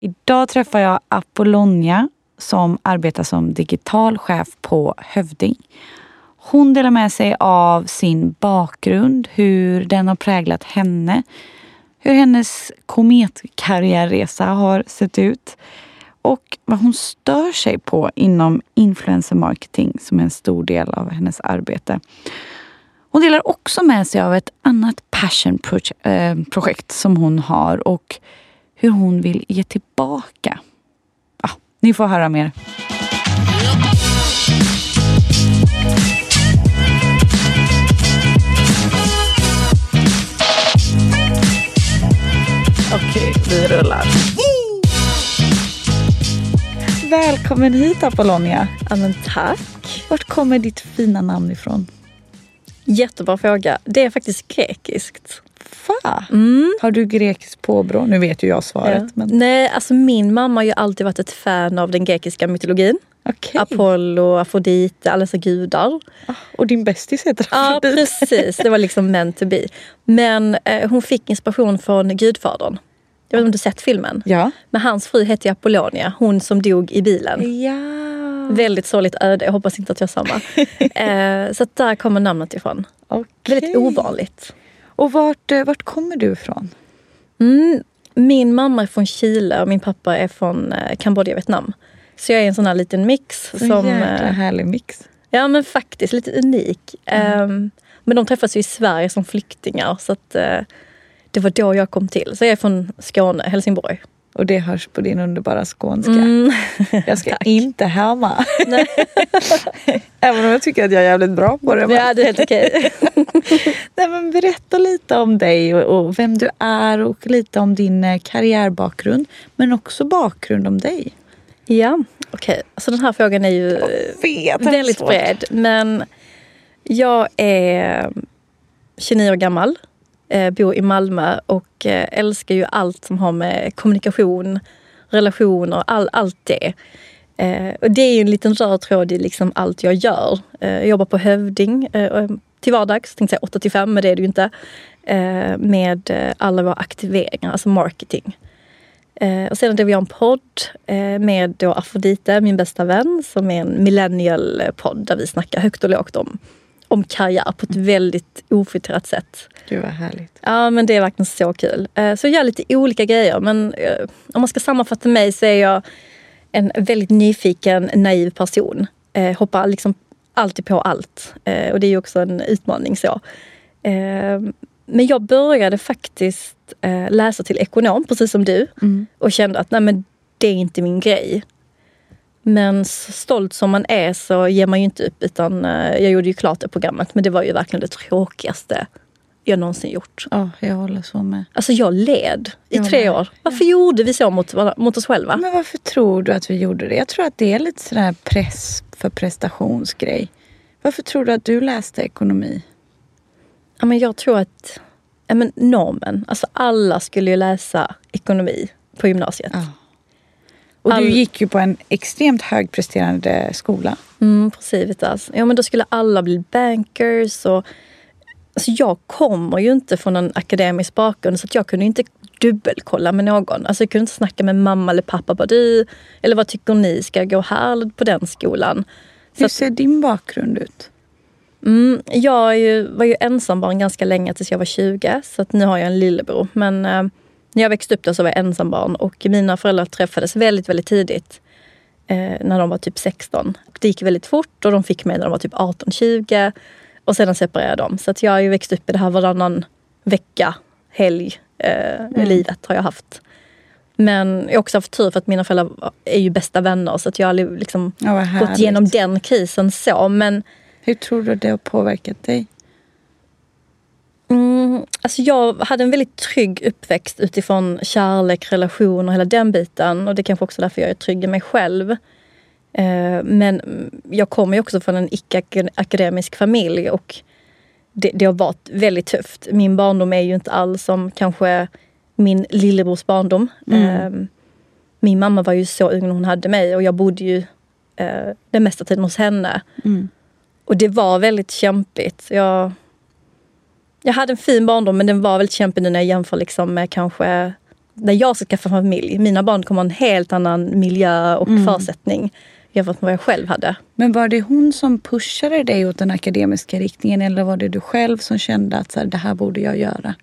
Idag träffar jag Apollonia som arbetar som digital chef på Hövding. Hon delar med sig av sin bakgrund, hur den har präglat henne, hur hennes kometkarriärresa har sett ut och vad hon stör sig på inom influencer marketing som är en stor del av hennes arbete. Hon delar också med sig av ett annat passion-projekt eh, som hon har och hur hon vill ge tillbaka. Ja, ni får höra mer. Okej, vi rullar. Välkommen hit Apollonia. Ja, men tack. Vart kommer ditt fina namn ifrån? Jättebra fråga. Det är faktiskt grekiskt. Va? Har du grekiskt påbrå? Nu vet ju jag svaret. Ja. Men... Nej, alltså min mamma har ju alltid varit ett fan av den grekiska mytologin. Okej. Apollo, Afrodite, alla dessa gudar. Och din bästis heter Ja, Afrodite. precis. Det var liksom meant to be. Men eh, hon fick inspiration från Gudfadern. Jag vet inte om du sett filmen? Ja. Men hans fru hette Apollonia, hon som dog i bilen. Ja. Väldigt sorgligt öde, jag hoppas inte att jag har samma. eh, så att där kommer namnet ifrån. Okej. Väldigt ovanligt. Och vart, eh, vart kommer du ifrån? Mm, min mamma är från Chile och min pappa är från eh, Kambodja Vietnam. Så jag är en sån här liten mix. En som, jäkla eh, härlig mix. ja men faktiskt lite unik. Ehm, men de träffas ju i Sverige som flyktingar så att eh, det var då jag kom till. Så jag är från Skåne, Helsingborg. Och det hörs på din underbara skånska. Mm. Jag ska inte härma. Även om jag tycker att jag är jävligt bra på det. Men... Ja, det är helt okej. Nej, men berätta lite om dig och, och vem du är och lite om din eh, karriärbakgrund. Men också bakgrund om dig. ja, okej. Så den här frågan är ju eh, vet, är väldigt svårt. bred. Men jag är 29 år gammal, eh, bor i Malmö och eh, älskar ju allt som har med kommunikation, relationer, all, allt det. Eh, och det är ju en liten röd tråd i liksom allt jag gör. Eh, jag jobbar på Hövding eh, eh, till vardags, tänkte säga 8 till 5, men det är det ju inte. Med alla våra aktiveringar, alltså marketing. Och sedan drev jag en podd med då Afrodite, min bästa vän, som är en millennial-podd där vi snackar högt och lågt om, om karriär på ett väldigt ofiltrerat sätt. Gud vad härligt. Ja, men det är verkligen så kul. Eh, Så jag gör lite olika grejer, men eh, om man ska sammanfatta mig så är jag en väldigt nyfiken, naiv person. Eh, Hoppar liksom alltid på allt. Och det är ju också en utmaning så. Men jag började faktiskt läsa till ekonom, precis som du. Och kände att nej, men det är inte min grej. Men stolt som man är så ger man ju inte upp. Utan jag gjorde ju klart det programmet, men det var ju verkligen det tråkigaste jag någonsin gjort. Ja, jag håller så med. Alltså jag led i Jag tre med. år. Varför gjorde vi så mot, mot oss själva? Men varför tror du att vi gjorde det? Jag tror att det är lite sån här press för prestationsgrej. Varför tror du att du läste ekonomi? Ja, men jag tror att ja, men normen, alltså alla skulle ju läsa ekonomi på gymnasiet. Ja. Och All- du gick ju på en extremt högpresterande skola. Mm, på Civitas. Ja, men då skulle alla bli bankers. Och, alltså jag kommer ju inte från en akademisk bakgrund så jag kunde inte dubbelkolla med någon. Alltså jag kunde inte snacka med mamma eller pappa. Bara, du, eller vad tycker ni? Ska jag gå här på den skolan? Så Hur ser din bakgrund ut? Mm, jag ju, var ju ensambarn ganska länge tills jag var 20 så att nu har jag en lillebror. Men eh, när jag växte upp då så var jag ensambarn och mina föräldrar träffades väldigt, väldigt tidigt. Eh, när de var typ 16. Och det gick väldigt fort och de fick mig när de var typ 18-20. Och sedan separerade de. Så att jag har ju växt upp i det här varannan vecka, helg, eh, livet har jag haft. Men jag har också haft tur för att mina föräldrar är ju bästa vänner så att jag har liksom vad gått igenom den krisen så. Men Hur tror du det har påverkat dig? Mm, alltså jag hade en väldigt trygg uppväxt utifrån kärlek, relation och hela den biten. Och det är kanske också därför jag är trygg i mig själv. Eh, men jag kommer ju också från en icke-akademisk familj och det, det, har varit väldigt tufft. Min barndom är ju inte alls som kanske min lillebrors barndom. Mm. Eh, min mamma var ju så ung när hon hade mig och jag bodde ju eh, den mesta tiden hos henne. Mm. Och det var väldigt kämpigt. Jag, jag hade en fin barndom men den var väldigt kämpig nu när jag jämför liksom med kanske när jag ska skaffa familj. Mina barn kommer ha en helt annan miljö och mm. förutsättning jämfört med vad jag själv hade. Men var det hon som pushade dig åt den akademiska riktningen eller var det du själv som kände att så här, det här borde jag göra?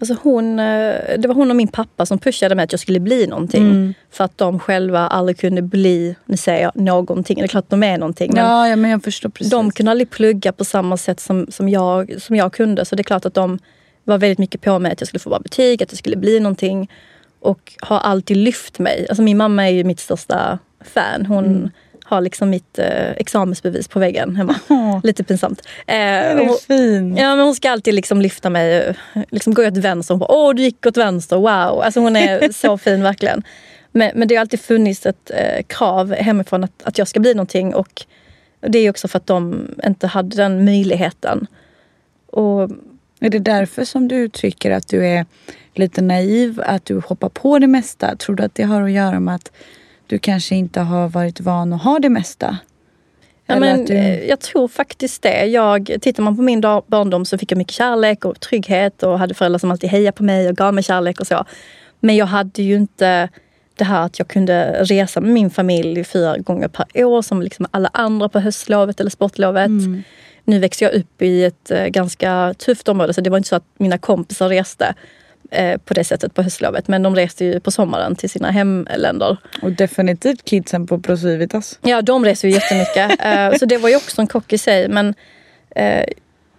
Alltså hon, eh, det var hon och min pappa som pushade mig att jag skulle bli någonting. Mm. För att de själva aldrig kunde bli, nu säger jag någonting, det är klart att de är någonting. Men, ja, ja, men jag förstår precis. De kunde aldrig plugga på samma sätt som, som, jag, som jag kunde. Så det är klart att de var väldigt mycket på mig att jag skulle få bra betyg, att jag skulle bli någonting. Och har alltid lyft mig. Alltså min mamma är ju mitt största fan. Hon mm. har liksom mitt eh, examensbevis på väggen hemma. Oh. Lite pinsamt. Eh, det är fin. Ja, men hon ska alltid liksom lyfta mig. Liksom går jag åt vänster och bara åh du gick åt vänster, wow. Alltså hon är så fin verkligen. Men, men det har alltid funnits ett eh, krav hemifrån att, att jag ska bli någonting. Och det är också för att de inte hade den möjligheten. Och, är det därför som du uttrycker att du är lite naiv, att du hoppar på det mesta? Tror du att det har att göra med att du kanske inte har varit van att ha det mesta? Ja, men, du... Eh, jag tror faktiskt det. Jag, tittar man på min barndom så fick jag mycket kärlek och trygghet och hade föräldrar som alltid hejade på mig och gav mig kärlek och så. Men jag hade ju inte det här att jag kunde resa med min familj fyra gånger per år som liksom alla andra på höstlovet eller sportlovet. Mm. Nu växte jag upp i ett eh, ganska tufft område så det var inte så att mina kompisar reste eh, på det sättet på höstlovet. Men de reste ju på sommaren till sina hemländer. Och definitivt kidsen på Procivitas. Ja, de reser ju jättemycket. eh, så det var ju också en kock i sig. Men eh,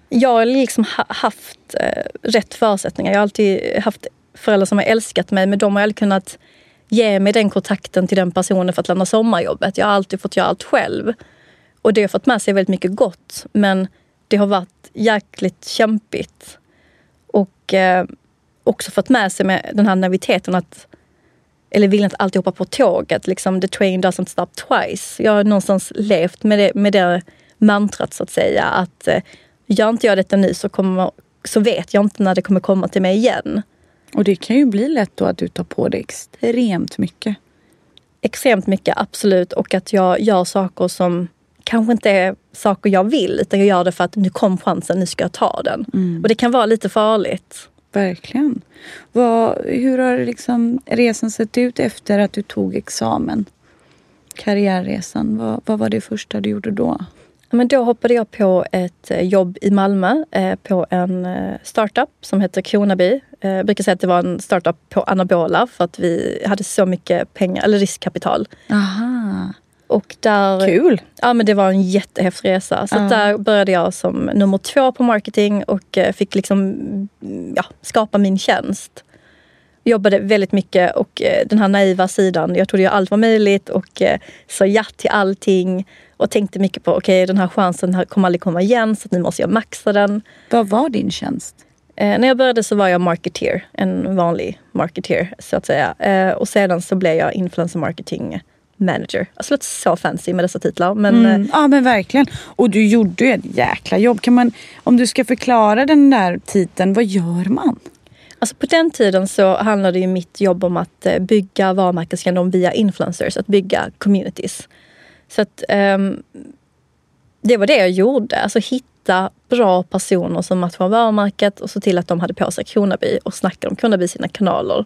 jag har liksom ha haft rätt förutsättningar. Jag har alltid haft föräldrar som har älskat mig men de har aldrig kunnat ge mig den kontakten till den personen för att lämna sommarjobbet. Jag har alltid fått göra allt själv. Och det har fått med sig väldigt mycket gott. Men det har varit jäkligt kämpigt. Och eh, också fått med sig med den här naiviteten att eller viljan att alltid hoppa på tåget. Liksom, the train doesn't stop twice. Jag har någonstans levt med det, med det mantrat så att säga. Att eh, gör inte jag detta nu så, kommer, så vet jag inte när det kommer komma till mig igen. Och det kan ju bli lätt då att du tar på dig extremt mycket. Extremt mycket, absolut. Och att jag gör saker som kanske inte är saker jag vill utan jag gör det för att nu kom chansen, nu ska jag ta den. Mm. Och det kan vara lite farligt. Verkligen. Vad, hur har liksom resan sett ut efter att du tog examen? Karriärresan, vad, vad var det första du gjorde då? Men då hoppade jag på ett eh, jobb i Malmö eh, på en eh, startup som heter Kronaby. Eh, jag brukar säga att det var en startup på anabola för att vi hade så mycket pengar, eller riskkapital. Aha. Och där, Kul! Ja men det var en jättehäftig resa. Så uh. där började jag som nummer två på marketing och eh, fick liksom ja, skapa min tjänst. Jobbade väldigt mycket och eh, den här naiva sidan, jag trodde ju allt var möjligt och eh, sa ja till allting. Och tänkte mycket på, okej okay, den här chansen kommer aldrig komma igen så nu måste jag maxa den. Vad var din tjänst? Eh, när jag började så var jag marketeer, en vanlig marketeer så att säga. Eh, och sedan så blev jag influencer marketing manager. Alltså låter så fancy med dessa titlar. Men, mm. Eh, ja men verkligen. Och du gjorde ju ett jäkla jobb. Kan man, om du ska förklara den där titeln, vad gör man? Alltså på den tiden så handlade ju mitt jobb om att eh, bygga varumärkeskännedom via influencers, att bygga communities. Så att um, det var det jag gjorde. Alltså hitta bra personer som matchar varumärket och se till att de hade på sig Kronaby och snacka om Kronaby i sina kanaler.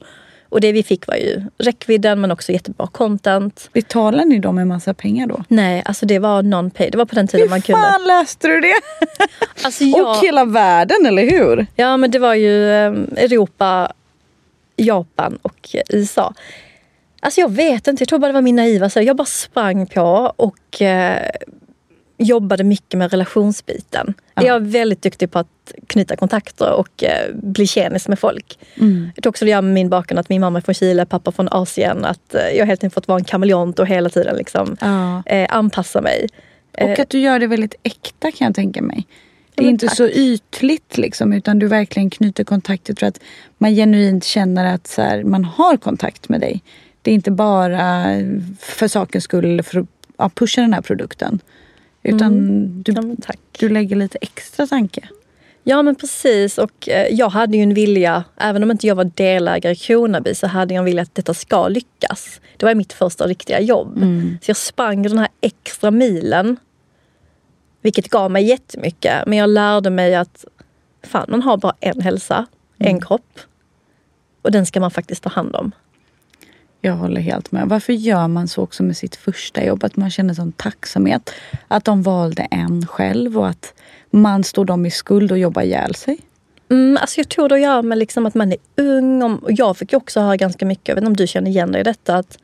Och det vi fick var ju räckvidden men också jättebra content. Betalade ni dem en massa pengar då? Nej, alltså det var non-pay. Det var på den tiden Hur man kunde. Hur fan löste du det? alltså jag... Och hela världen, eller hur? Ja, men det var ju ehm, Europa, Japan och USA. Alltså jag vet inte, jag tror bara det var min naiva så Jag bara sprang på och eh, jobbade mycket med relationsbiten. Ja. Jag är väldigt duktig på att knyta kontakter och eh, bli tjenis med folk. Mm. Jag tror också det gör med min bakgrund att min mamma är från Chile, pappa från Asien. Att eh, jag helt enkelt fått vara en kameleont och hela tiden liksom, ja. eh, anpassa mig. Och att du gör det väldigt äkta kan jag tänka mig. Det är inte tack. så ytligt liksom, utan du verkligen knyter kontakt. Jag tror att man genuint känner att så här, man har kontakt med dig. Det är inte bara för sakens skull eller för att ja, pusha den här produkten. Utan du, Mm. Ja, men tack. du lägger lite extra tanke. Ja men precis och eh, jag hade ju en vilja, även om inte jag var delägare i Kronaby så hade jag en vilja att detta ska lyckas. Det var mitt första riktiga jobb. Så jag sprang den här extra milen. Vilket gav mig jättemycket. Men jag lärde mig att fan man har bara en hälsa, en kropp. Och den ska man faktiskt ta hand om. Jag håller helt med. Varför gör man så också med sitt första jobb? Att man känner sån tacksamhet. Att de valde en själv och att man står dem i skuld och jobbar ihjäl sig. Mm, alltså jag tror det göra med liksom att man är ung. Och jag fick ju också höra ganska mycket, jag vet inte om du känner igen dig i detta, att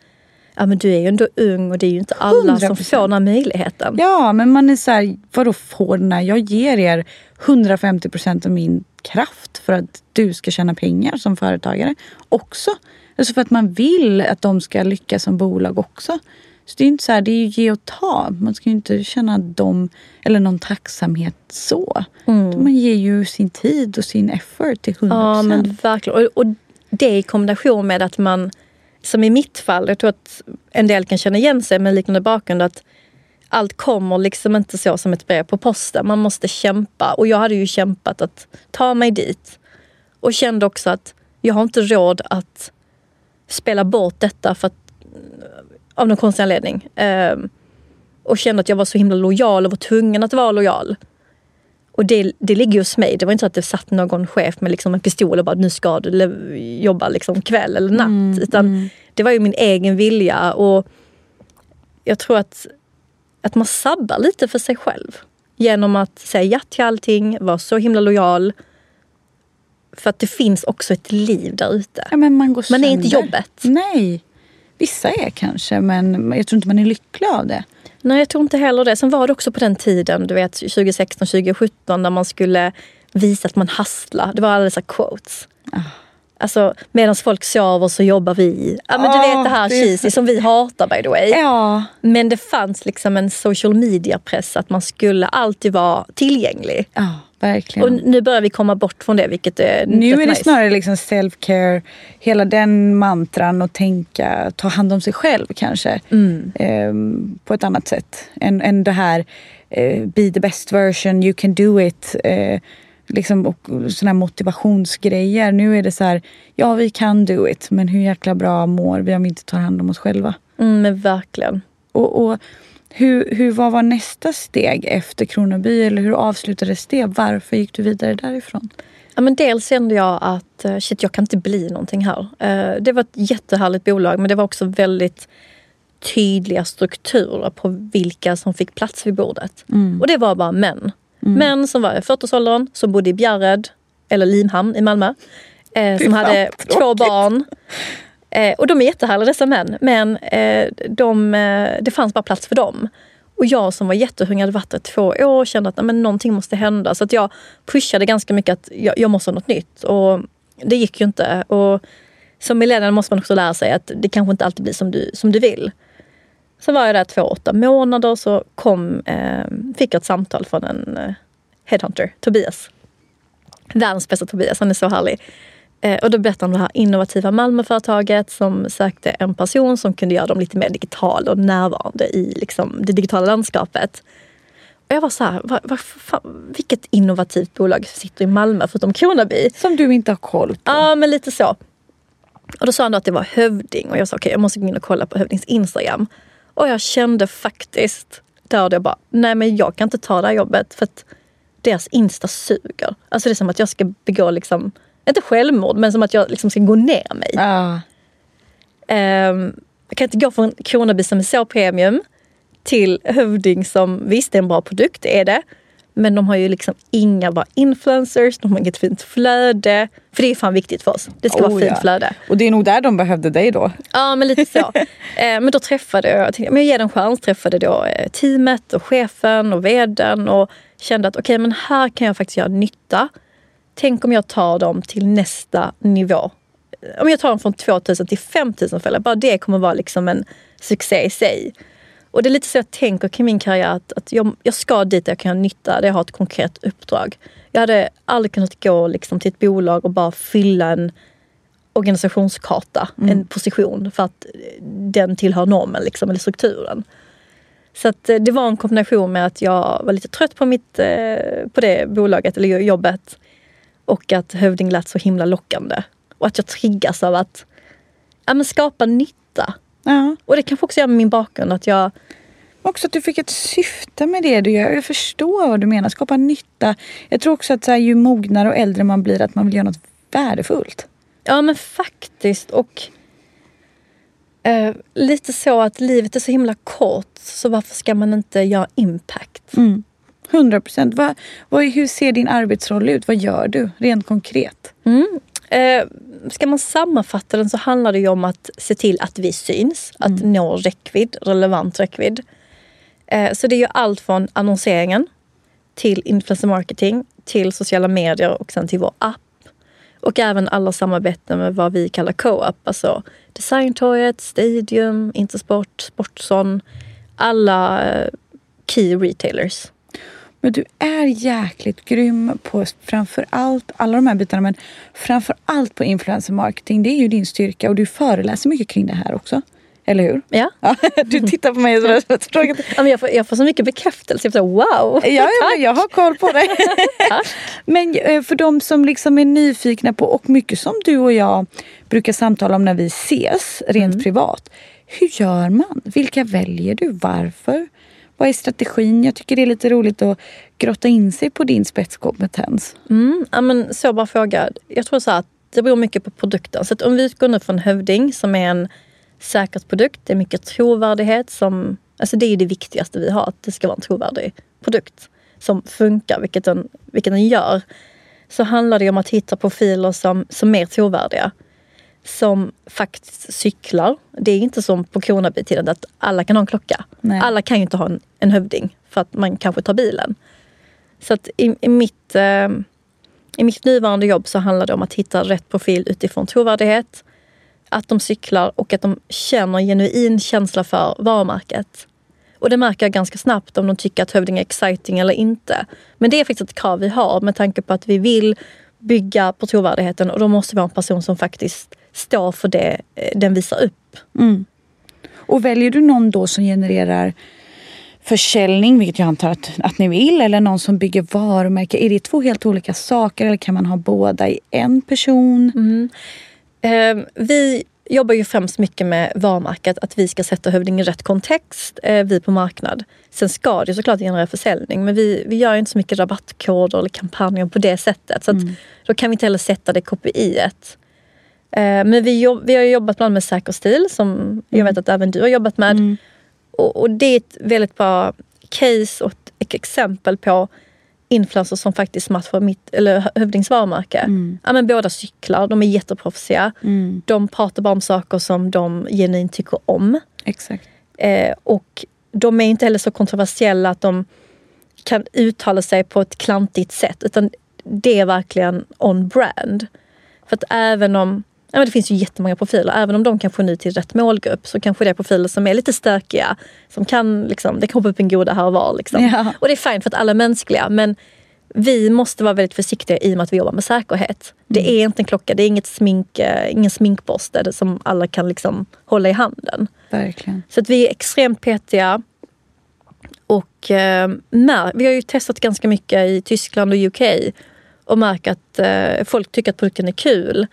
ja, men du är ju ändå ung och det är ju inte alla som 100%. får den här möjligheten. Ja, men man är så här, vadå får den här? Jag ger er 150 procent av min kraft för att du ska tjäna pengar som företagare också. Alltså för att man vill att de ska lyckas som bolag också. Så det är inte så här, det är ju ge och ta. Man ska ju inte känna dem eller någon tacksamhet så. Man ger ju sin tid och sin effort till 100 Ja procent. men verkligen. Och, och det i kombination med att man, som i mitt fall, jag tror att en del kan känna igen sig med liknande bakgrund, att allt kommer liksom inte så som ett brev på posten. Man måste kämpa. Och jag hade ju kämpat att ta mig dit. Och kände också att jag har inte råd att spela bort detta för att, av någon konstig anledning. Ehm, och kände att jag var så himla lojal och var tvungen att vara lojal. Och det, det ligger hos mig. Det var inte så att det satt någon chef med liksom en pistol och bara nu ska du jobba liksom kväll eller natt. utan det var ju min egen vilja. Och jag tror att, att man sabbar lite för sig själv. Genom att säga ja till allting, vara så himla lojal. För att det finns också ett liv där ute. Ja, men man går Man är inte jobbet. Nej. Vissa är kanske, men jag tror inte man är lycklig av det. Nej, jag tror inte heller det. Sen var det också på den tiden, du vet 2016, 2017, när man skulle visa att man hustlar. Det var alla dessa quotes. Alltså, medan folk sover så jobbar vi. Ja, men du Ah, vet det här det cheesy som vi hatar by the way. Ja. Men det fanns liksom en social media-press att man skulle alltid vara tillgänglig. Ja, verkligen. Och nu börjar vi komma bort från det, vilket är Nu är det nice. snarare liksom self-care, hela den mantran och tänka, ta hand om sig själv kanske. Mm. Ehm, på ett annat sätt än, än det här eh, be the best version, you can do it. Eh, liksom, och såna här motivationsgrejer. Nu är det så här, ja vi kan do it, men hur jäkla bra mår vi om vi inte tar hand om oss själva? Mm, men verkligen. Och, och hur, hur, vad var nästa steg efter Kronoby? Eller hur avslutades det? Varför gick du vidare därifrån? Ja, men dels kände jag att eh, shit, jag kan inte bli någonting här. Eh, Det var ett jättehärligt bolag men det var också väldigt tydliga strukturer på vilka som fick plats vid bordet. Och det var bara män. Män som var i 40-årsåldern, som bodde i Bjärred eller Limhamn i Malmö. Eh, som hade två barn. Eh, och de är jättehärliga dessa män. Men eh, de, eh, det fanns bara plats för dem. Och jag som var jättehungrig, hade varit där i två år och kände att nej, men någonting måste hända. Så att jag pushade ganska mycket att jag, jag måste ha något nytt. Och det gick ju inte. Och som millennial måste man också lära sig att det kanske inte alltid blir som du, som du vill. Så var jag där två, åtta månader så kom, eh, fick jag ett samtal från en eh, headhunter, Tobias. Världens bästa Tobias, han är så härlig. Eh, och då berättade han om det här innovativa Malmöföretaget som sökte en person som kunde göra dem lite mer digitala och närvarande i liksom, det digitala landskapet. Och jag var så här, vad, vad, fan, vilket innovativt bolag sitter i Malmö förutom Kronaby? Som du inte har koll på. Ja, men lite så. Och då sa han då att det var Hövding och jag sa okej, jag måste gå in och kolla på Hövdings Instagram. Och jag kände faktiskt där jag bara, nej men jag kan inte ta det här jobbet för att deras Insta suger. Alltså det är som att jag ska begå liksom, inte självmord, men som att jag liksom ska gå ner mig. Ja. Ehm, jag kan inte gå från Kronaby som är så premium till Hövding som visst är en bra produkt, det är det. Men de har ju liksom inga bra influencers, de har inget fint flöde. För det är fan viktigt för oss. Det ska vara Oh, fint ja. flöde. Och det är nog där de behövde dig då. Ja, men lite så. eh, men då träffade jag, tänkte, men jag ger en chans, träffade då eh, teamet och chefen och vdn och kände att okej, men här kan jag faktiskt göra nytta. Tänk om jag tar dem till nästa nivå. Om jag tar dem från 2000 till 5000 följare, bara det kommer vara liksom en succé i sig. Och det är lite så jag tänker kring min karriär. Att, att jag, jag ska dit där jag kan ha nytta, där jag har ett konkret uppdrag. Jag hade aldrig kunnat gå liksom, till ett bolag och bara fylla en organisationskarta, mm. en position för att den tillhör normen liksom, eller strukturen. Så att, eh, det var en kombination med att jag var lite trött på, mitt, eh, på det bolaget eller jobbet och att hövding lät så himla lockande. Och att jag triggas av att ja, men skapa nytta. Ja. Och det kanske också gör med min bakgrund att jag Också att du fick ett syfte med det du gör. Jag förstår vad du menar. Skapa nytta. Jag tror också att så här, ju mognare och äldre man blir att man vill göra något värdefullt. Ja men faktiskt. Och eh, lite så att livet är så himla kort. Så varför ska man inte göra impact? Mm. 100 procent. hur ser din arbetsroll ut? Vad gör du rent konkret? Mm. Eh, ska man sammanfatta den så handlar det ju om att se till att vi syns. Att mm. nå räckvidd, relevant räckvidd. Eh, så det är ju allt från annonseringen till influencer marketing, till sociala medier och sen till vår app. Och även alla samarbeten med vad vi kallar co-op. Alltså Designtorget, Stadium, Intersport, Sportson. Alla eh, key retailers. Men du är jäkligt grym på framför allt alla de här bitarna men framför allt på influencer marketing. Det är ju din styrka och du föreläser mycket kring det här också. Eller hur? Ja. du tittar på mig sådär. ja, men jag, får, jag får så mycket bekräftelse. Jag får så, wow! Ja, ja men jag har koll på det. men eh, för de som liksom är nyfikna på och mycket som du och jag brukar samtala om när vi ses rent mm. privat. Hur gör man? Vilka väljer du? Varför? Vad är strategin? Jag tycker det är lite roligt att grotta in sig på din spetskompetens. Mm, ja, men så bra fråga. Jag tror så att det beror mycket på produkten. Så om vi utgår nu från Hövding som är en säkerhetsprodukt. Det är mycket trovärdighet som... Alltså det är det viktigaste vi har, att det ska vara en trovärdig produkt som funkar, vilket den, vilket den gör. Så handlar det om att hitta profiler som, som är trovärdiga. Som faktiskt cyklar. Det är inte som på Kronaby-tiden att alla kan ha en klocka. Nej. Alla kan ju inte ha en, en hövding för att man kanske tar bilen. Så att i, i mitt, eh, i mitt nuvarande jobb så handlar det om att hitta rätt profil utifrån trovärdighet att de cyklar och att de känner genuin känsla för varumärket. Och det märker jag ganska snabbt om de tycker att Hövding är exciting eller inte. Men det är faktiskt ett krav vi har med tanke på att vi vill bygga på trovärdigheten och då måste vi ha en person som faktiskt står för det eh, den visar upp. Mm. Och väljer du någon då som genererar försäljning, vilket jag antar att, att ni vill, eller någon som bygger varumärke. Är det två helt olika saker eller kan man ha båda i en person? Mm. Eh, vi jobbar ju främst mycket med varumärket, att vi ska sätta Hövding i rätt kontext, eh, vi på marknad. Sen ska det såklart generera försäljning men vi, vi gör inte så mycket rabattkoder eller kampanjer på det sättet. Så mm. då kan vi inte heller sätta det KPI-et. Eh, men vi, jobb, vi har jobbat bland annat med Säker stil som mm. jag vet att även du har jobbat med. Mm. Och, och, det är ett väldigt bra case och ett exempel på influencers som faktiskt matchar mitt, eller Hövdings varumärke. Mm. Ja, men båda cyklar, de är jätteproffsiga. Mm. De pratar bara om saker som de genuint tycker om. Exakt. Eh, och de är inte heller så kontroversiella att de kan uttala sig på ett klantigt sätt. Utan det är verkligen on brand. För att även om Ja, men det finns ju jättemånga profiler. Även om de kanske nu till rätt målgrupp så kanske det är profiler som är lite stökiga. Som kan, liksom, det kan hoppa upp en goda här och var. Liksom. Ja. Och det är fint för att alla är mänskliga. Men vi måste vara väldigt försiktiga i och med att vi jobbar med säkerhet. Mm. Det är inte en klocka, det är inget smink, eh, ingen sminkborste som alla kan liksom hålla i handen. Verkligen. Så att vi är extremt petiga. Och eh, vi har ju testat ganska mycket i Tyskland och UK och märker att eh, folk tycker att produkten är kul.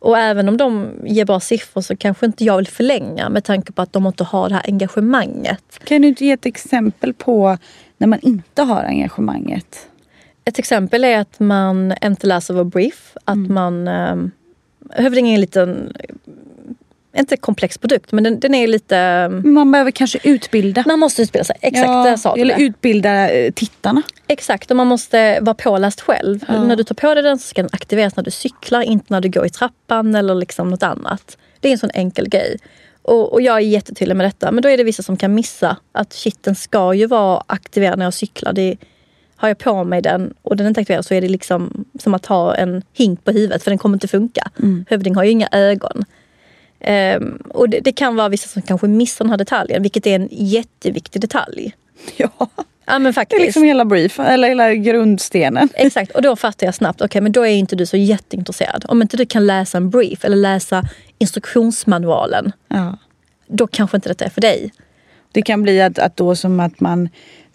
Och även om de ger bra siffror så kanske inte jag vill förlänga med tanke på att de inte har det här engagemanget. Kan du inte ge ett exempel på när man inte har engagemanget? Ett exempel är att man inte läser vår brief. Att mm. man... Eh, Hövding är en liten inte komplex produkt, men den, den, är lite... Man behöver kanske utbilda. Man måste utbilda sig, exakt. Ja, eller utbilda eh, tittarna. Exakt, och man måste vara påläst själv. Ja. När du tar på dig den så ska den aktiveras när du cyklar, inte när du går i trappan eller liksom något annat. Det är en sån enkel grej. Och, och jag är jättetydlig med detta. Men då är det vissa som kan missa att shit, den ska ju vara aktiverad när jag cyklar. Det, har jag på mig den och den är inte aktiverad så är det liksom som att ha en hink på huvudet för den kommer inte funka. Mm. Hövding har ju inga ögon. Ehm, och det, det kan vara vissa som kanske missar den här detaljen, vilket är en jätteviktig detalj. Ja, Ja men det är faktiskt. liksom hela brief, eller hela grundstenen. Exakt, och då fattar jag snabbt, okej men då är inte du så jätteintresserad. Om inte du kan läsa en brief eller läsa instruktionsmanualen, Ja. då kanske inte detta är för dig. Det kan bli att, att då som att man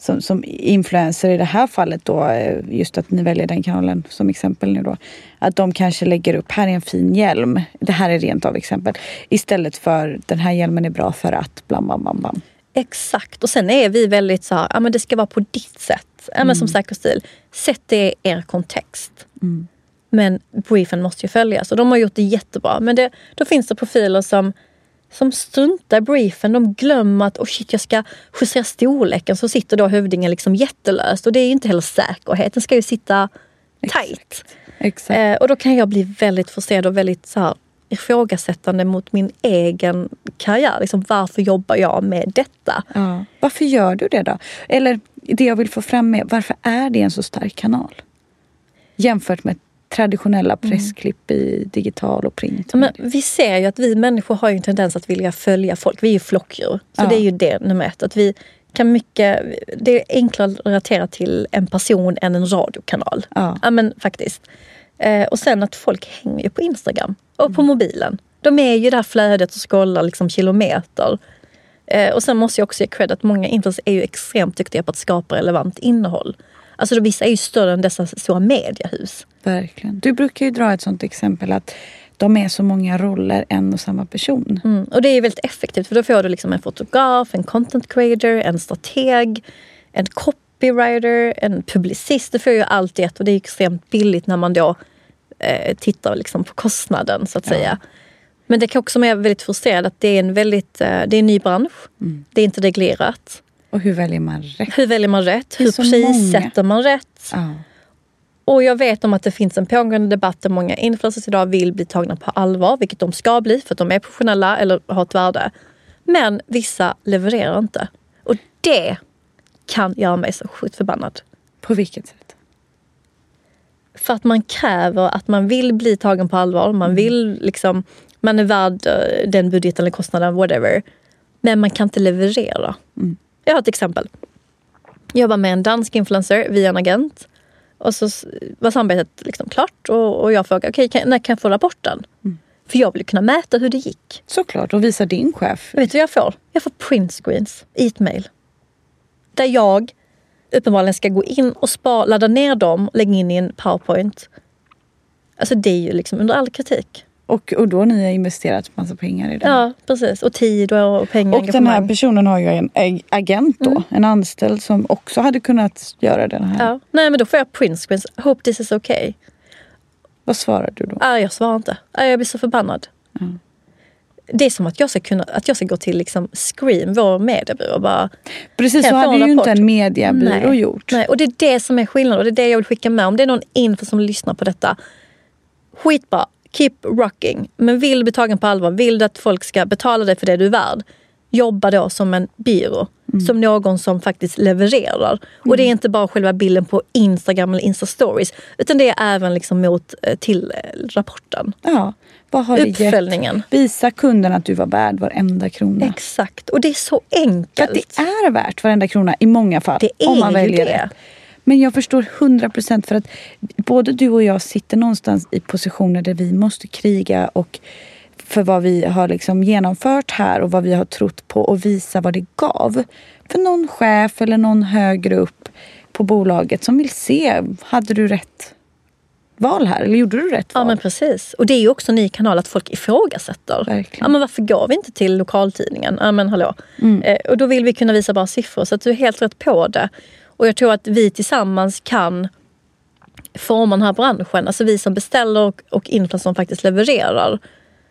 som, som influencer i det här fallet då, eh, just att ni väljer den kanalen som exempel nu då. Att de kanske lägger upp, här är en fin hjälm. Det här är rent av exempel. Istället för, den här hjälmen är bra för att blam, blam, blam, blam. Exakt, och sen är vi väldigt så här, ja men det ska vara på ditt sätt. Ja, men som säker stil, sätt det i er kontext. Men briefen måste ju följas och de har gjort det jättebra. Men det, då finns det profiler som, som struntar i briefen. De glömmer att oh shit, jag ska justera storleken. Så sitter då hövdingen liksom jättelöst. Och det är ju inte heller säkerhet. Den ska ju sitta tight. Exakt. Eh, och då kan jag bli väldigt frustrerad och väldigt så här, ifrågasättande mot min egen karriär. Liksom, varför jobbar jag med detta? Ja. Varför gör du det då? Eller det jag vill få fram är, varför är det en så stark kanal? Jämfört med traditionella pressklipp i digital och print. Ja, Men vi ser ju att vi människor har ju en tendens att vilja följa folk. Vi är ju flockdjur. Så Ja. det är ju det nummer ett. Att vi kan mycket, det är enklare att relatera till en person än en radiokanal. Ja. men faktiskt. Eh, och sen att folk hänger ju på Instagram och på mobilen. De är ju i det här flödet och scrollar liksom kilometer. Eh, och sen måste jag också ge cred att många influencers är ju extremt duktiga på att skapa relevant innehåll. Alltså vissa är ju större än dessa stora mediehus. Verkligen. Du brukar ju dra ett sånt exempel att de är så många roller, en och samma person. Mm. Och det är väldigt effektivt för då får du liksom en fotograf, en content creator, en strateg, en copywriter, en publicist. Du får ju allt i ett och det är extremt billigt när man då eh, tittar liksom på kostnaden så att säga. Men det kan också vara väldigt frustrerande att det är en väldigt, eh, det är en ny bransch. Det är inte reglerat. Och hur väljer man rätt? Hur väljer man rätt? Hur prissätter man rätt? Ja. Och jag vet om att det finns en pågående debatt där många influencers idag vill bli tagna på allvar, vilket de ska bli för att de är professionella eller har ett värde. Men vissa levererar inte. Och det kan göra mig så sjukt förbannad. På vilket sätt? För att man kräver att man vill bli tagen på allvar. Man vill liksom, man är värd eh, den budgeten eller kostnaden, whatever. Men man kan inte leverera. Jag har ett exempel. Jag jobbar med en dansk influencer via en agent. Och så var samarbetet liksom klart och, och jag frågade, okej kan, när kan jag få rapporten? För jag vill kunna mäta hur det gick. Såklart, och visa din chef. Vet du vad jag får? Jag får print screens i ett mail. Där jag uppenbarligen ska gå in och spa, ladda ner dem, lägga in i en powerpoint. Alltså det är ju liksom under all kritik. Och, och då ni har investerat massa pengar i det. Ja, precis. Och tid och, och pengar. Och den här personen har ju en ag- agent då, en anställd som också hade kunnat göra den här. Ja. Nej men då får jag print screens. Hope this is okay. Vad svarar du då? Ah, jag svarar inte. Ah, jag blir så förbannad. Det är som att jag ska, kunna, att jag ska gå till liksom Scream, vår mediebyrå och bara... Precis så hade ju inte en mediebyrå Nej. gjort. Nej, och det är det som är skillnaden och det är det jag vill skicka med. Om det är någon info som lyssnar på detta. Skitbra, keep rocking. Men vill du bli tagen på allvar, vill du att folk ska betala dig för det du är värd. Jobba då som en byrå. Som någon som faktiskt levererar. Och det är inte bara själva bilden på Instagram eller Insta-stories. Utan det är även liksom mot eh, till eh, rapporten. Ja, vad har det gett? Uppföljningen. Visa kunden att du var värd varenda krona. Exakt, och det är så För enkelt. att det är värt varenda krona i många fall. Det är om man väljer det. rätt. Men jag förstår 100 procent för att både du och jag sitter någonstans i positioner där vi måste kriga och för vad vi har liksom genomfört här och vad vi har trott på och visa vad det gav. För någon chef eller någon högre upp på bolaget som vill se, hade du rätt val här? Eller gjorde du rätt Ja val? men precis. Och det är ju också en ny kanal att folk ifrågasätter. Verkligen. Ja, men varför går vi inte till lokaltidningen? Ja men hallå. Mm. Eh, och då vill vi kunna visa bara siffror. Så att du är helt rätt på det. Och jag tror att vi tillsammans kan forma den här branschen. Alltså vi som beställer och, och influencers som faktiskt levererar.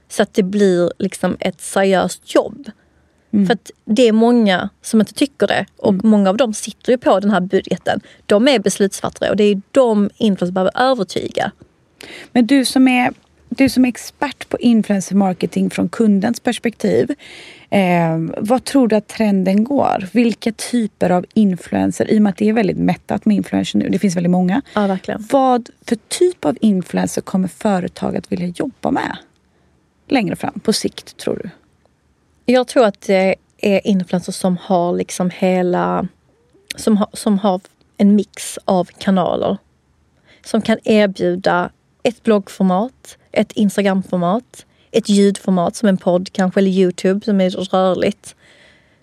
Så att det blir liksom ett seriöst jobb. Mm. För att det är många som inte tycker det. Och många av dem sitter ju på den här budgeten. De är beslutsfattare och det är de influencers behöver övertyga. Men du som är, du som är expert på influencer marketing från kundens perspektiv. Eh, vad tror du att trenden går? Vilka typer av influencer, i och med att det är väldigt mättat med influencer nu, det finns väldigt många. Ja, verkligen. Vad för typ av influencer kommer företag att vilja jobba med? längre fram, på sikt tror du? Jag tror att det är influencers som har liksom hela... Som har, som har en mix av kanaler. Som kan erbjuda ett bloggformat, ett Instagramformat, ett ljudformat som en podd kanske, eller Youtube som är rörligt.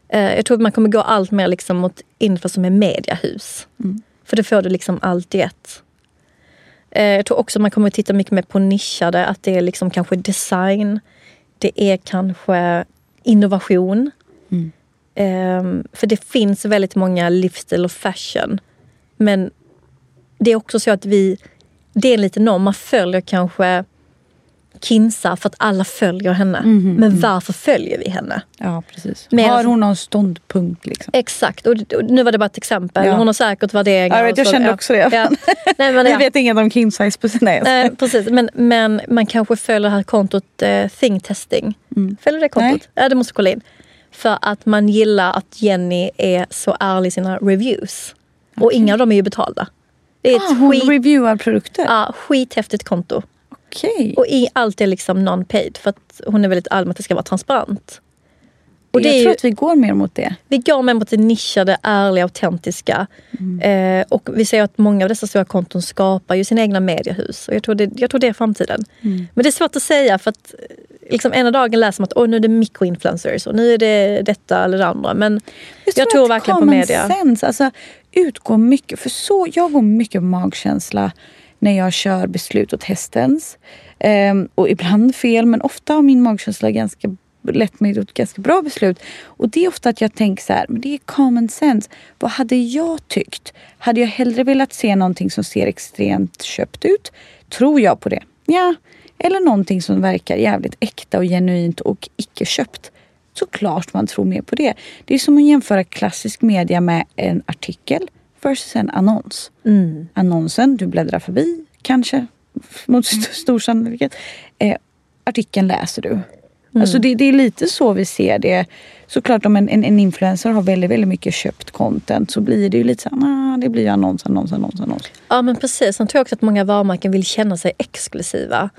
Eh, jag tror att man kommer gå allt mer liksom mot influencers som är mediahus. Mm. För det får du liksom allt i ett. Eh, jag tror också man kommer att titta mycket mer på nischade, att det är liksom kanske design. Det är kanske innovation. Mm. Eh, för det finns väldigt många livsstil och fashion. Men det är också så att vi, det är en liten norm. Man följer kanske Kinsa för att alla följer henne. Mhm, Men varför följer vi henne? Ja, precis. Men har hon någon ståndpunkt? Liksom? Exakt, och, och nu var det bara ett exempel. Ja. Hon har säkert värderingar. Ja, jag, vet, jag så- kände ja. också det. Ja. Nej, men, Vi vet inget om sina Nej, precis. Men, men man kanske följer det här kontot eh, Thing Testing. Mm. Följer du det kontot? Ja, det måste du kolla in. För att man gillar att Jenny är så ärlig i sina reviews. Och inga av dem är ju betalda. Det är ett Ah, hon skit, reviewar produkter? ja, skithäftigt konto. Okej. Och i, allt är liksom non-paid för att hon är väldigt allmänt att det ska vara transparent. Och det jag tror ju, att vi går mer mot det. vi går med mot det nischade, ärliga, autentiska. Mm. Eh, och vi ser att många av dessa stora konton skapar ju sina egna mediehus. Och jag tror det, jag tror det är framtiden. Mm. Men det är svårt att säga för att eh, liksom ena dagen läser man att oh, nu är det mikroinfluencers och nu är det detta eller det andra. Men jag, tror att verkligen på media. Sense, alltså, utgå mycket, för så, jag går mycket på magkänsla när jag kör beslut åt hästens. Ehm, och ibland fel, men ofta har min magkänsla ganska lett mig till ett ganska bra beslut. Och det är ofta att jag tänker så här, men det är common sense. Vad hade jag tyckt? Hade jag hellre velat se någonting som ser extremt köpt ut? Tror jag på det? Ja. Eller någonting som verkar jävligt äkta och genuint och icke köpt. Såklart man tror mer på det. Det är som att jämföra klassisk media med en artikel versus en annons. Mm. Annonsen, du bläddrar förbi kanske mot st- stor sannolikhet. Eh, artikeln läser du. Alltså det, det är lite så vi ser det. Såklart om en, en, en influencer har väldigt, väldigt mycket köpt content så blir det ju lite så här, ah, det blir annons, annons, annons, annons. Ja men precis. Sen tror jag också att många varumärken vill känna sig exklusiva.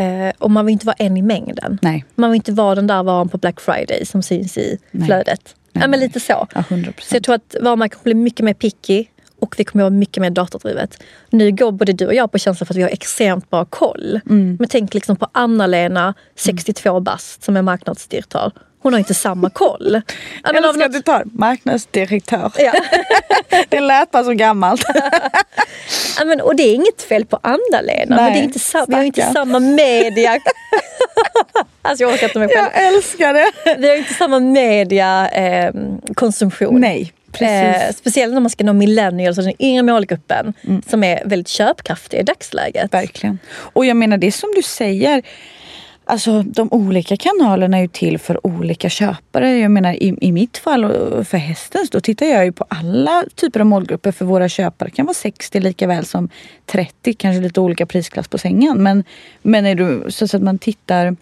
Eh, och man vill inte vara en i mängden. Nej. Man vill inte vara den där varan på Black Friday som syns i Nej. flödet. Nej, ja, men lite så. Ja, 100 Så jag tror att varumärken blir mycket mer picky och vi kommer att vara mycket mer datadrivet. Nu går både du och jag på känslan för att vi har extremt bra koll. Mm. Men tänk liksom på Anna-Lena, 62 bast, som är marknadsdirektör. Hon har inte samma koll. Ja, men Eller av ska något- du ta marknadsdirektör? Ja. det lät bara så gammalt. Men, och det är inget fel på Anna-Lena, men det är inte sa- vi har inte samma media... alltså jag orkar inte med själv. jag älskar det. Vi har inte samma mediakonsumtion. Eh, konsumtion. Nej. Eh, speciellt när man ska nå millennials och den yngre målgruppen som är väldigt köpkraftiga i dagsläget. Verkligen. Och jag menar det som du säger. Alltså de olika kanalerna är ju till för olika köpare. Jag menar i, i mitt fall och för hästens då tittar jag ju på alla typer av målgrupper för våra köpare. Det kan vara 60 lika väl som 30, kanske lite olika prisklass på sängen. Men, men är du, så att man tittar.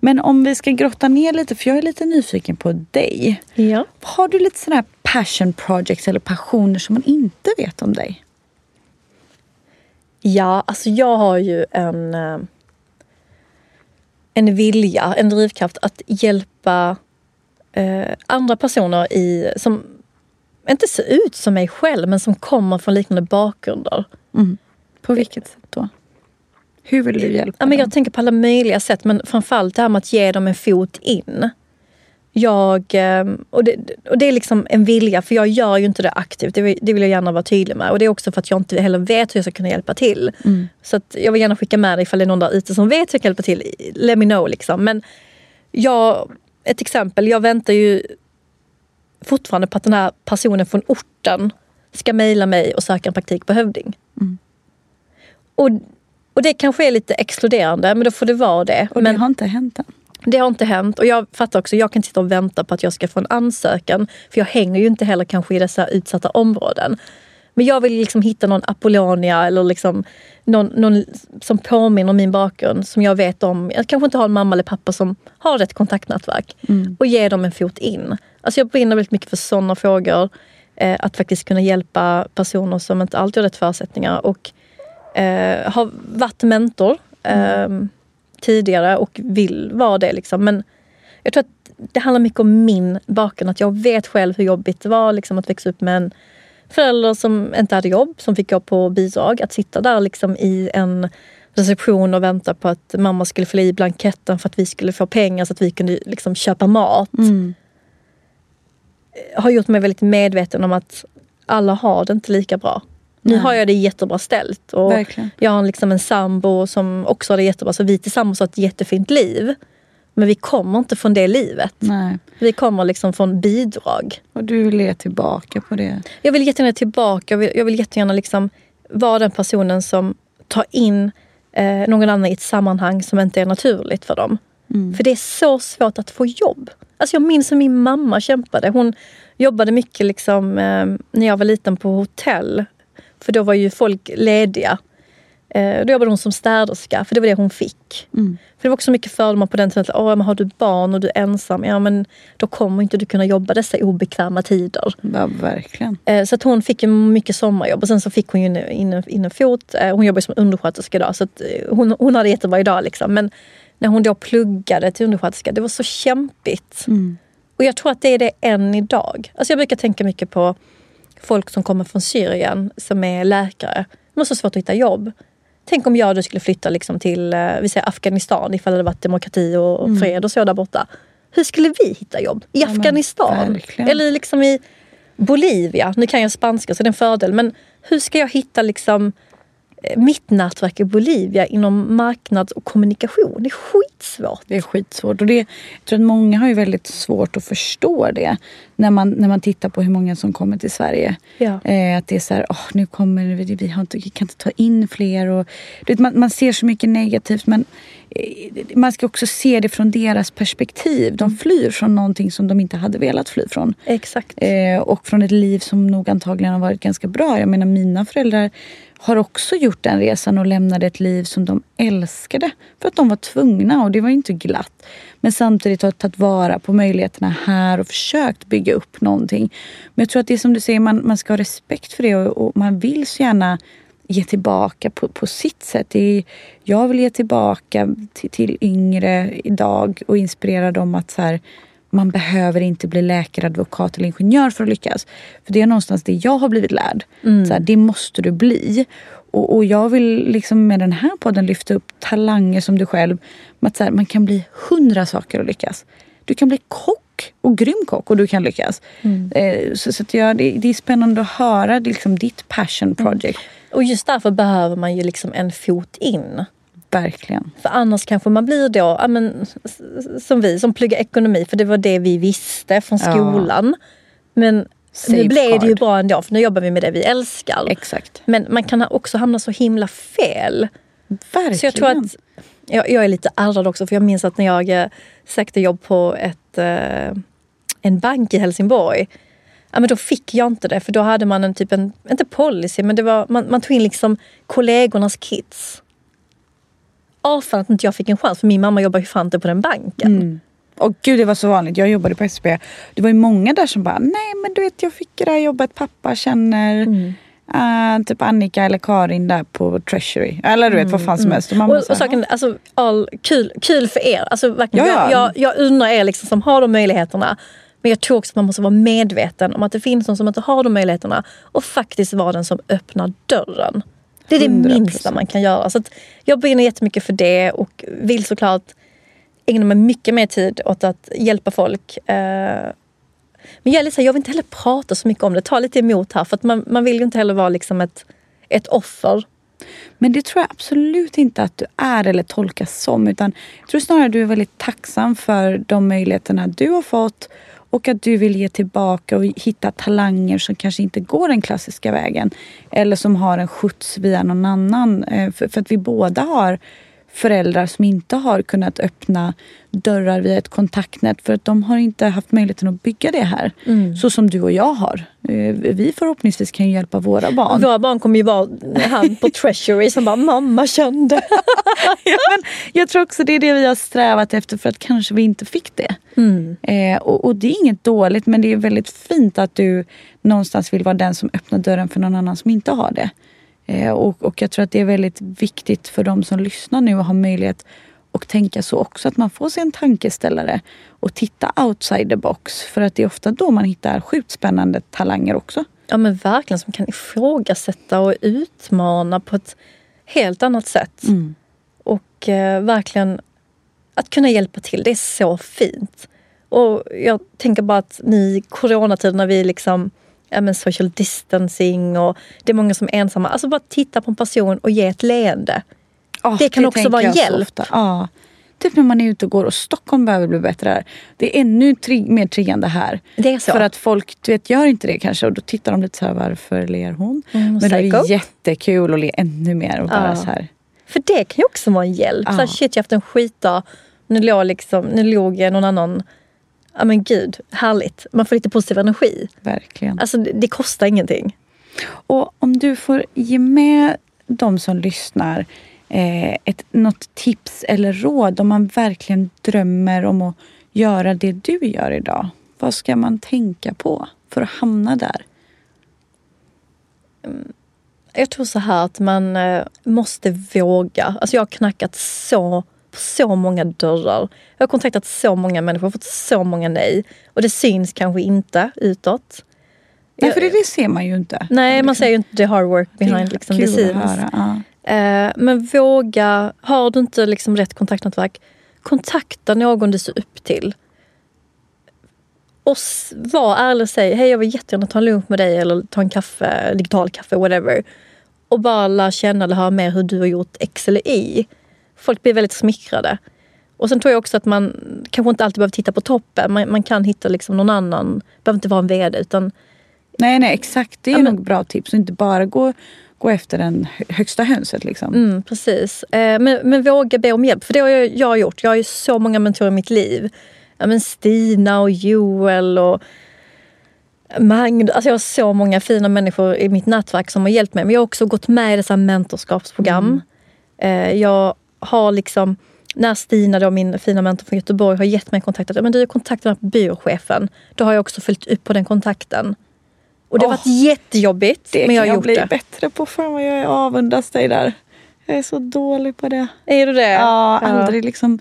Men om vi ska grotta ner lite, för jag är lite nyfiken på dig. Ja. Har du lite sådana här passion projects eller passioner som man inte vet om dig? ja, alltså jag har ju en, eh, en vilja, en drivkraft att hjälpa eh, andra personer i, som inte ser ut som mig själv men som kommer från liknande bakgrunder. På vilket sätt då? Hur vill du hjälpa Ja, men dem? jag tänker på alla möjliga sätt, men framförallt det här med att ge dem en fot in. Jag, eh, och, det, och det är liksom en vilja, för jag gör ju inte det aktivt. Det vill, det vill jag gärna vara tydlig med. Och det är också för att jag inte heller vet hur jag ska kunna hjälpa till. Så att jag vill gärna skicka med dig ifall det är någon där ute som vet hur jag kan hjälpa till. Let me know liksom. Men jag, ett exempel, jag väntar ju fortfarande på att den här personen från orten ska mejla mig och söka en praktik på Hövding. Och, och det kanske är lite exkluderande, men då får det vara det. Och men det har inte hänt än. Det har inte hänt. Och jag fattar också, jag kan inte sitta och vänta på att jag ska få en ansökan. För jag hänger ju inte heller kanske i dessa utsatta områden. Men jag vill liksom hitta någon Apollonia eller liksom någon, någon som påminner om min bakgrund. Som jag vet om. Jag kanske inte har en mamma eller pappa som har ett kontaktnätverk. Och ge dem en fot in. Alltså jag brinner väldigt mycket för sådana frågor. Eh, att faktiskt kunna hjälpa personer som inte alltid har rätt förutsättningar. Och eh, har varit mentor. Eh, tidigare och vill vara det. Liksom. Men jag tror att det handlar mycket om min bakgrund. Att jag vet själv hur jobbigt det var liksom, att växa upp med en förälder som inte hade jobb, som fick gå på bidrag. Att sitta där liksom, i en reception och vänta på att mamma skulle fylla i blanketten för att vi skulle få pengar så att vi kunde liksom, köpa mat. Mm. Har gjort mig väldigt medveten om att alla har det inte lika bra. Nu har jag det jättebra ställt. Och Verkligen. jag har liksom en sambo som också har det jättebra. Så vi tillsammans har ett jättefint liv. Men vi kommer inte från det livet. Nej. Vi kommer liksom från bidrag. Och du vill ge tillbaka på det. Jag vill jättegärna tillbaka. Jag vill, jag vill jättegärna liksom vara den personen som tar in eh, någon annan i ett sammanhang som inte är naturligt för dem. Mm. För det är så svårt att få jobb. Alltså jag minns hur min mamma kämpade. Hon jobbade mycket liksom, eh, när jag var liten på hotell. För då var ju folk lediga. Eh, då jobbade hon som städerska, för det var det hon fick. Mm. För det var också mycket fördomar på den tiden. att, Åh, men har du barn och du är ensam, ja men då kommer inte du kunna jobba dessa obekväma tider. Ja, verkligen. Eh, Så att hon fick mycket sommarjobb och sen så fick hon ju in, in, en fot. Eh, Hon jobbar som undersköterska idag så att hon, hon hade jättebra idag. Liksom. Men när hon då pluggade till undersköterska, det var så kämpigt. Mm. Och jag tror att det är det än idag. Alltså jag brukar tänka mycket på folk som kommer från Syrien som är läkare. De har så svårt att hitta jobb. Tänk om jag då skulle flytta liksom till eh, vi säger Afghanistan ifall det hade varit demokrati och och fred och så där borta. Hur skulle vi hitta jobb? I Mm. men Afghanistan? Eller liksom i Bolivia? Nu kan jag spanska så det är en fördel. Men hur ska jag hitta liksom mitt nätverk i Bolivia inom marknads och kommunikation? Det är skitsvårt. Det är skitsvårt. Och det, jag tror att många har ju väldigt svårt att förstå det. När man, när man tittar på hur många som kommer till Sverige. Ja. Eh, att det är så här, åh, nu kommer vi, vi, har inte, vi kan inte ta in fler. Och, vet, man, man ser så mycket negativt men eh, man ska också se det från deras perspektiv. De flyr från någonting som de inte hade velat fly från. Exakt. Eh, och från ett liv som nog antagligen har varit ganska bra. Jag menar mina föräldrar har också gjort den resan och lämnade ett liv som de älskade. För att de var tvungna och det var inte glatt. Men samtidigt har tagit vara på möjligheterna här och försökt bygga upp någonting. Men jag tror att det är som du säger, man, man ska ha respekt för det och, och man vill så gärna ge tillbaka på, på sitt sätt. Det är, jag vill ge tillbaka till, till yngre idag och inspirera dem att så här, man behöver inte bli läkare, advokat eller ingenjör för att lyckas. För det är någonstans det jag har blivit lärd. Så här, det måste du bli. Och, och jag vill liksom med den här podden lyfta upp talanger som du själv. Att så här, man kan bli hundra saker och lyckas. Du kan bli kock och grym kock och du kan lyckas. Eh, så så att jag, det, det är spännande att höra liksom, ditt passion project. Och just därför behöver man ju liksom en fot in. Verkligen. För annars kanske man blir då, ja, men, som vi som pluggar ekonomi, för det var det vi visste från Ja. skolan. Men nu Safeguard. blev det ju bra ändå, för nu jobbar vi med det vi älskar. Exakt. Men man kan också hamna så himla fel. Verkligen. Så jag tror att, jag, jag är lite ärrad också, för jag minns att när jag eh, sökte jobb på ett, eh, en bank i Helsingborg, ja, men då fick jag inte det. För då hade man en typ en, inte policy, men det var, man, man tog in liksom kollegornas kids. Åh fan att inte jag fick en chans, för min mamma jobbar ju fan inte på den banken. Mm. Och gud det var så vanligt. Jag jobbade på SB. Det var ju många där som bara, nej men du vet jag fick det här jobbet. Pappa känner eh, typ Annika eller Karin där på Treasury. Eller du vet vad fan som helst. Och mamma Och, och saken, alltså, all, kul, kul för er. Alltså, verkligen, Ja, ja. Jag, jag, jag undrar er liksom, som har de möjligheterna. Men jag tror också att man måste vara medveten om att det finns någon som inte har de möjligheterna. Och faktiskt vara den som öppnar dörren. Det är det 100%. minsta man kan göra. Så jag brinner jättemycket för det och vill såklart ägna mig mycket mer tid åt att hjälpa folk. Eh, Men jag, är lite så här, jag vill inte heller prata så mycket om det. Ta lite emot här. För att man, man vill ju inte heller vara liksom ett, ett offer. Men det tror jag absolut inte att du är eller tolkas som. Utan jag tror snarare att du är väldigt tacksam för de möjligheterna du har fått. Och att du vill ge tillbaka och hitta talanger som kanske inte går den klassiska vägen. Eller som har en skjuts via någon annan. Eh, för, för att vi båda har föräldrar som inte har kunnat öppna dörrar via ett kontaktnät för att de har inte haft möjligheten att bygga det här. Så som du och jag har. Eh, Vi förhoppningsvis kan hjälpa våra barn. Våra barn kommer ju vara han på Treasury som bara mamma kände. ja, men jag tror också det är det vi har strävat efter för att kanske vi inte fick det. Eh, och, och det är inget dåligt men det är väldigt fint att du någonstans vill vara den som öppnar dörren för någon annan som inte har det. Eh, och, och jag tror att det är väldigt viktigt för de som lyssnar nu att ha möjlighet och tänka så också. Att man får sig en tankeställare och titta outside the box. För att det är ofta då man hittar sjukt spännande talanger också. Ja men verkligen, som kan ifrågasätta och utmana på ett helt annat sätt. Mm. Och eh, verkligen att kunna hjälpa till, det är så fint. Och jag tänker bara att nu i coronatid när vi liksom ja, men social distancing och det är många som är ensamma. Alltså bara titta på en person och ge ett leende. Ja, Det kan också tänker vara så hjälp. Ja. Typ när man är ute och går och Stockholm behöver bli bättre här. Det är ännu tri- mer triggande här. Det är så. För att folk du vet, gör inte det kanske och då tittar de lite så här varför ler hon? Mm, Men då är det jättekul att le ännu mer och bara Ja. så här. För det kan ju också vara en hjälp. Ja. Så här, shit, jag har haft en skitdag. Nu låg, liksom, nu låg någon annan... Ja men gud, härligt. Man får lite positiv energi. Verkligen. Alltså det, det kostar ingenting. Och om du får ge med de som lyssnar eh, ett, något tips eller råd om man verkligen drömmer om att göra det du gör idag. Vad ska man tänka på för att hamna där? Jag tror så här att man eh, måste våga. Alltså jag har knackat så på så många dörrar. Jag har kontaktat så många människor, fått så många nej. Och det syns kanske inte utåt. Nej, för det, det ser man ju inte. Nej, man ser ju inte the hard work Det behind. Liksom, det kul att syns. höra. Ja. Eh, men våga, har du inte liksom rätt kontaktnätverk, kontakta någon du ser upp till. Och var ärlig och säg, hej jag vill jättegärna ta en lunch med dig eller ta en kaffe, digital kaffe, whatever. Och bara lära känna eller höra mer hur du har gjort X eller Y. Folk blir väldigt smickrade. Och sen tror jag också att man kanske inte alltid behöver titta på toppen. Man, man kan hitta liksom någon annan, behöver inte vara en VD utan Nej, nej, exakt. Det är Ja, men- nog bra tips. Och inte bara gå, gå efter den hö- högsta hönset. Liksom. Mm, precis. Eh, men, men våga be om hjälp. För det har jag, jag har gjort. Jag har ju så många mentorer i mitt liv. Ja, men Stina och Joel och Magd. Alltså jag har så många fina människor i mitt nätverk som har hjälpt mig. Men jag har också gått med i dessa mentorskapsprogram. Eh, jag har liksom, när Stina, då, min fina mentor från Göteborg, har gett mig kontakt. Men du är kontakten med byråchefen. Då har jag också följt upp på den kontakten. Och det har varit jättejobbigt. Det men jag kan har jag gjort bli det. bättre på. Fan vad jag avundas dig där. Jag är så dålig på det. Är du det? Ja, aldrig liksom.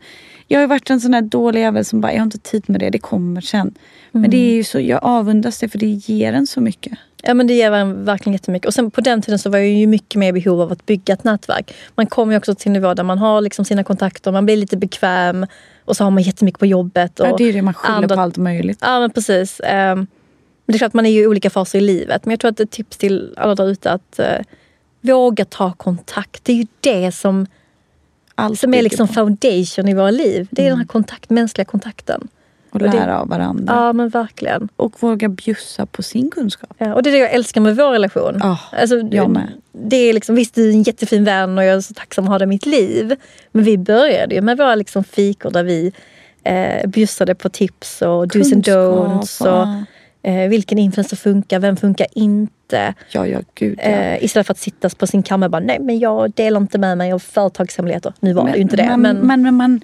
Jag har varit en sån här dålig jävel som bara, jag har inte tid med det, det kommer sen. Men det är ju så, jag avundas det för det ger en så mycket. Ja men det ger en verkligen jättemycket. Och sen på den tiden så var jag ju mycket mer i behov av att bygga ett nätverk. Man kommer ju också till en nivå där man har liksom sina kontakter, man blir lite bekväm och så har man jättemycket på jobbet. Och Ja, det är ju det man skyller andra- på allt möjligt. Ja men precis. Ehm, Men det är klart man är ju i olika faser i livet. Men jag tror att ett tips till alla där ute att eh, våga ta kontakt. Det är ju det som, Allt som är liksom foundation i våra liv. Det är den här kontakt, mänskliga kontakten. Och och det- lära av varandra. Ja men verkligen. Och våga bjussa på sin kunskap. Ja, och det är det jag älskar med vår relation. Ja, alltså, jag med. Det är liksom, visst, du är en jättefin vän och jag är så tacksam att ha dig i mitt liv. Men vi började ju med våra liksom fikor där vi eh, bjussade på tips och do's and don'ts. Och, eh, vilken influencer funkar, vem funkar inte? Ja, ja, gud ja. Eh, istället för att sitta på sin kammare och bara, nej men jag delar inte med mig av företagshemligheter. Nu var det ju inte det. Men, men, men man,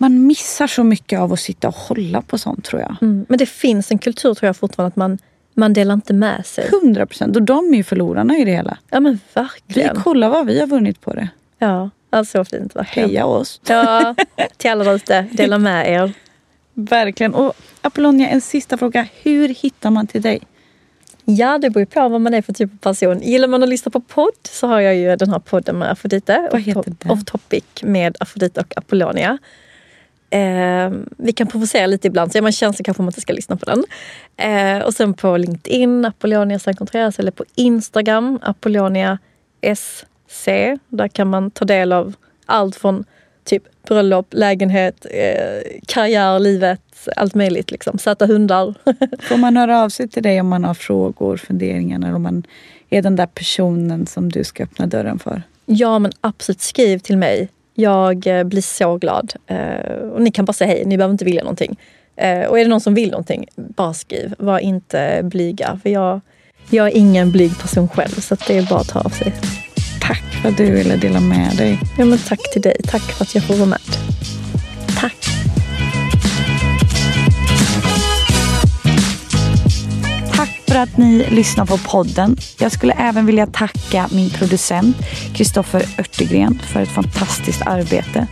man missar så mycket av att sitta och hålla på sånt tror jag. mm, men det finns en kultur tror jag fortfarande att man, man delar inte med sig. Hundra procent. Och de är ju förlorarna i det hela. Ja men Vi verkligen. kollar vad vi har vunnit på det. Ja, alltså så fint verkligen. Heja oss. Ja, till alla där ute, dela med er. Verkligen. Och Apollonia, en sista fråga. Hur hittar man till dig? Ja, det beror på vad man är för typ av person. Gillar man att lyssna på podd så har jag ju den här podden med Afrodite. Vad heter den? Off Topic med Afrodite och Apollonia. Eh, vi kan provocera lite ibland så är man känslig kanske man inte ska lyssna på den. Eh, och sen på LinkedIn, Apollonia San Contreras eller på Instagram, Apollonia SC. Där kan man ta del av allt från typ bröllop, lägenhet, eh, karriär, livet, allt möjligt. Liksom. Sätta hundar. Får man höra av sig till dig om man har frågor, funderingar eller om man är den där personen som du ska öppna dörren för? Ja, men absolut skriv till mig. Jag eh, blir så glad. Eh, och ni kan bara säga hej, ni behöver inte vilja någonting. Eh, och är det någon som vill någonting, bara skriv. Var inte blyga. För jag, jag är ingen blyg person själv, så det är bara att ta av sig. Tack för att du ville dela med dig. Ja, men tack till dig. Tack för att jag får vara med. För att ni lyssnar på podden. Jag skulle även vilja tacka min producent Kristoffer Örtegren för ett fantastiskt arbete.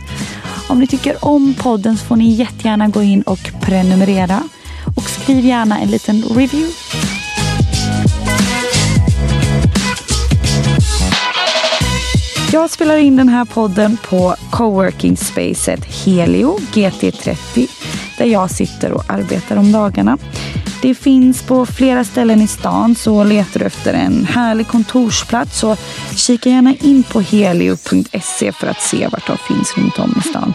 Om ni tycker om podden så får ni jättegärna gå in och prenumerera. Och skriv gärna en liten review. Jag spelar in den här podden på coworking spacet Helio GT30 där jag sitter och arbetar om dagarna. Det finns på flera ställen i stan så letar du efter en härlig kontorsplats så kika gärna in på helio.se för att se vart de finns runt om i stan.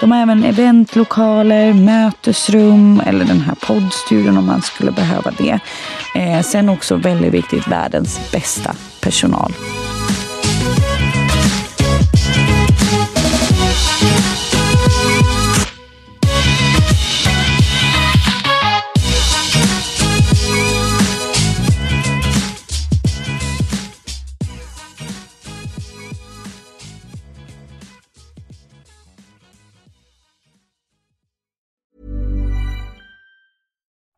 De har även eventlokaler, mötesrum eller den här poddstudion om man skulle behöva det. Eh, sen också väldigt viktigt, världens bästa personal.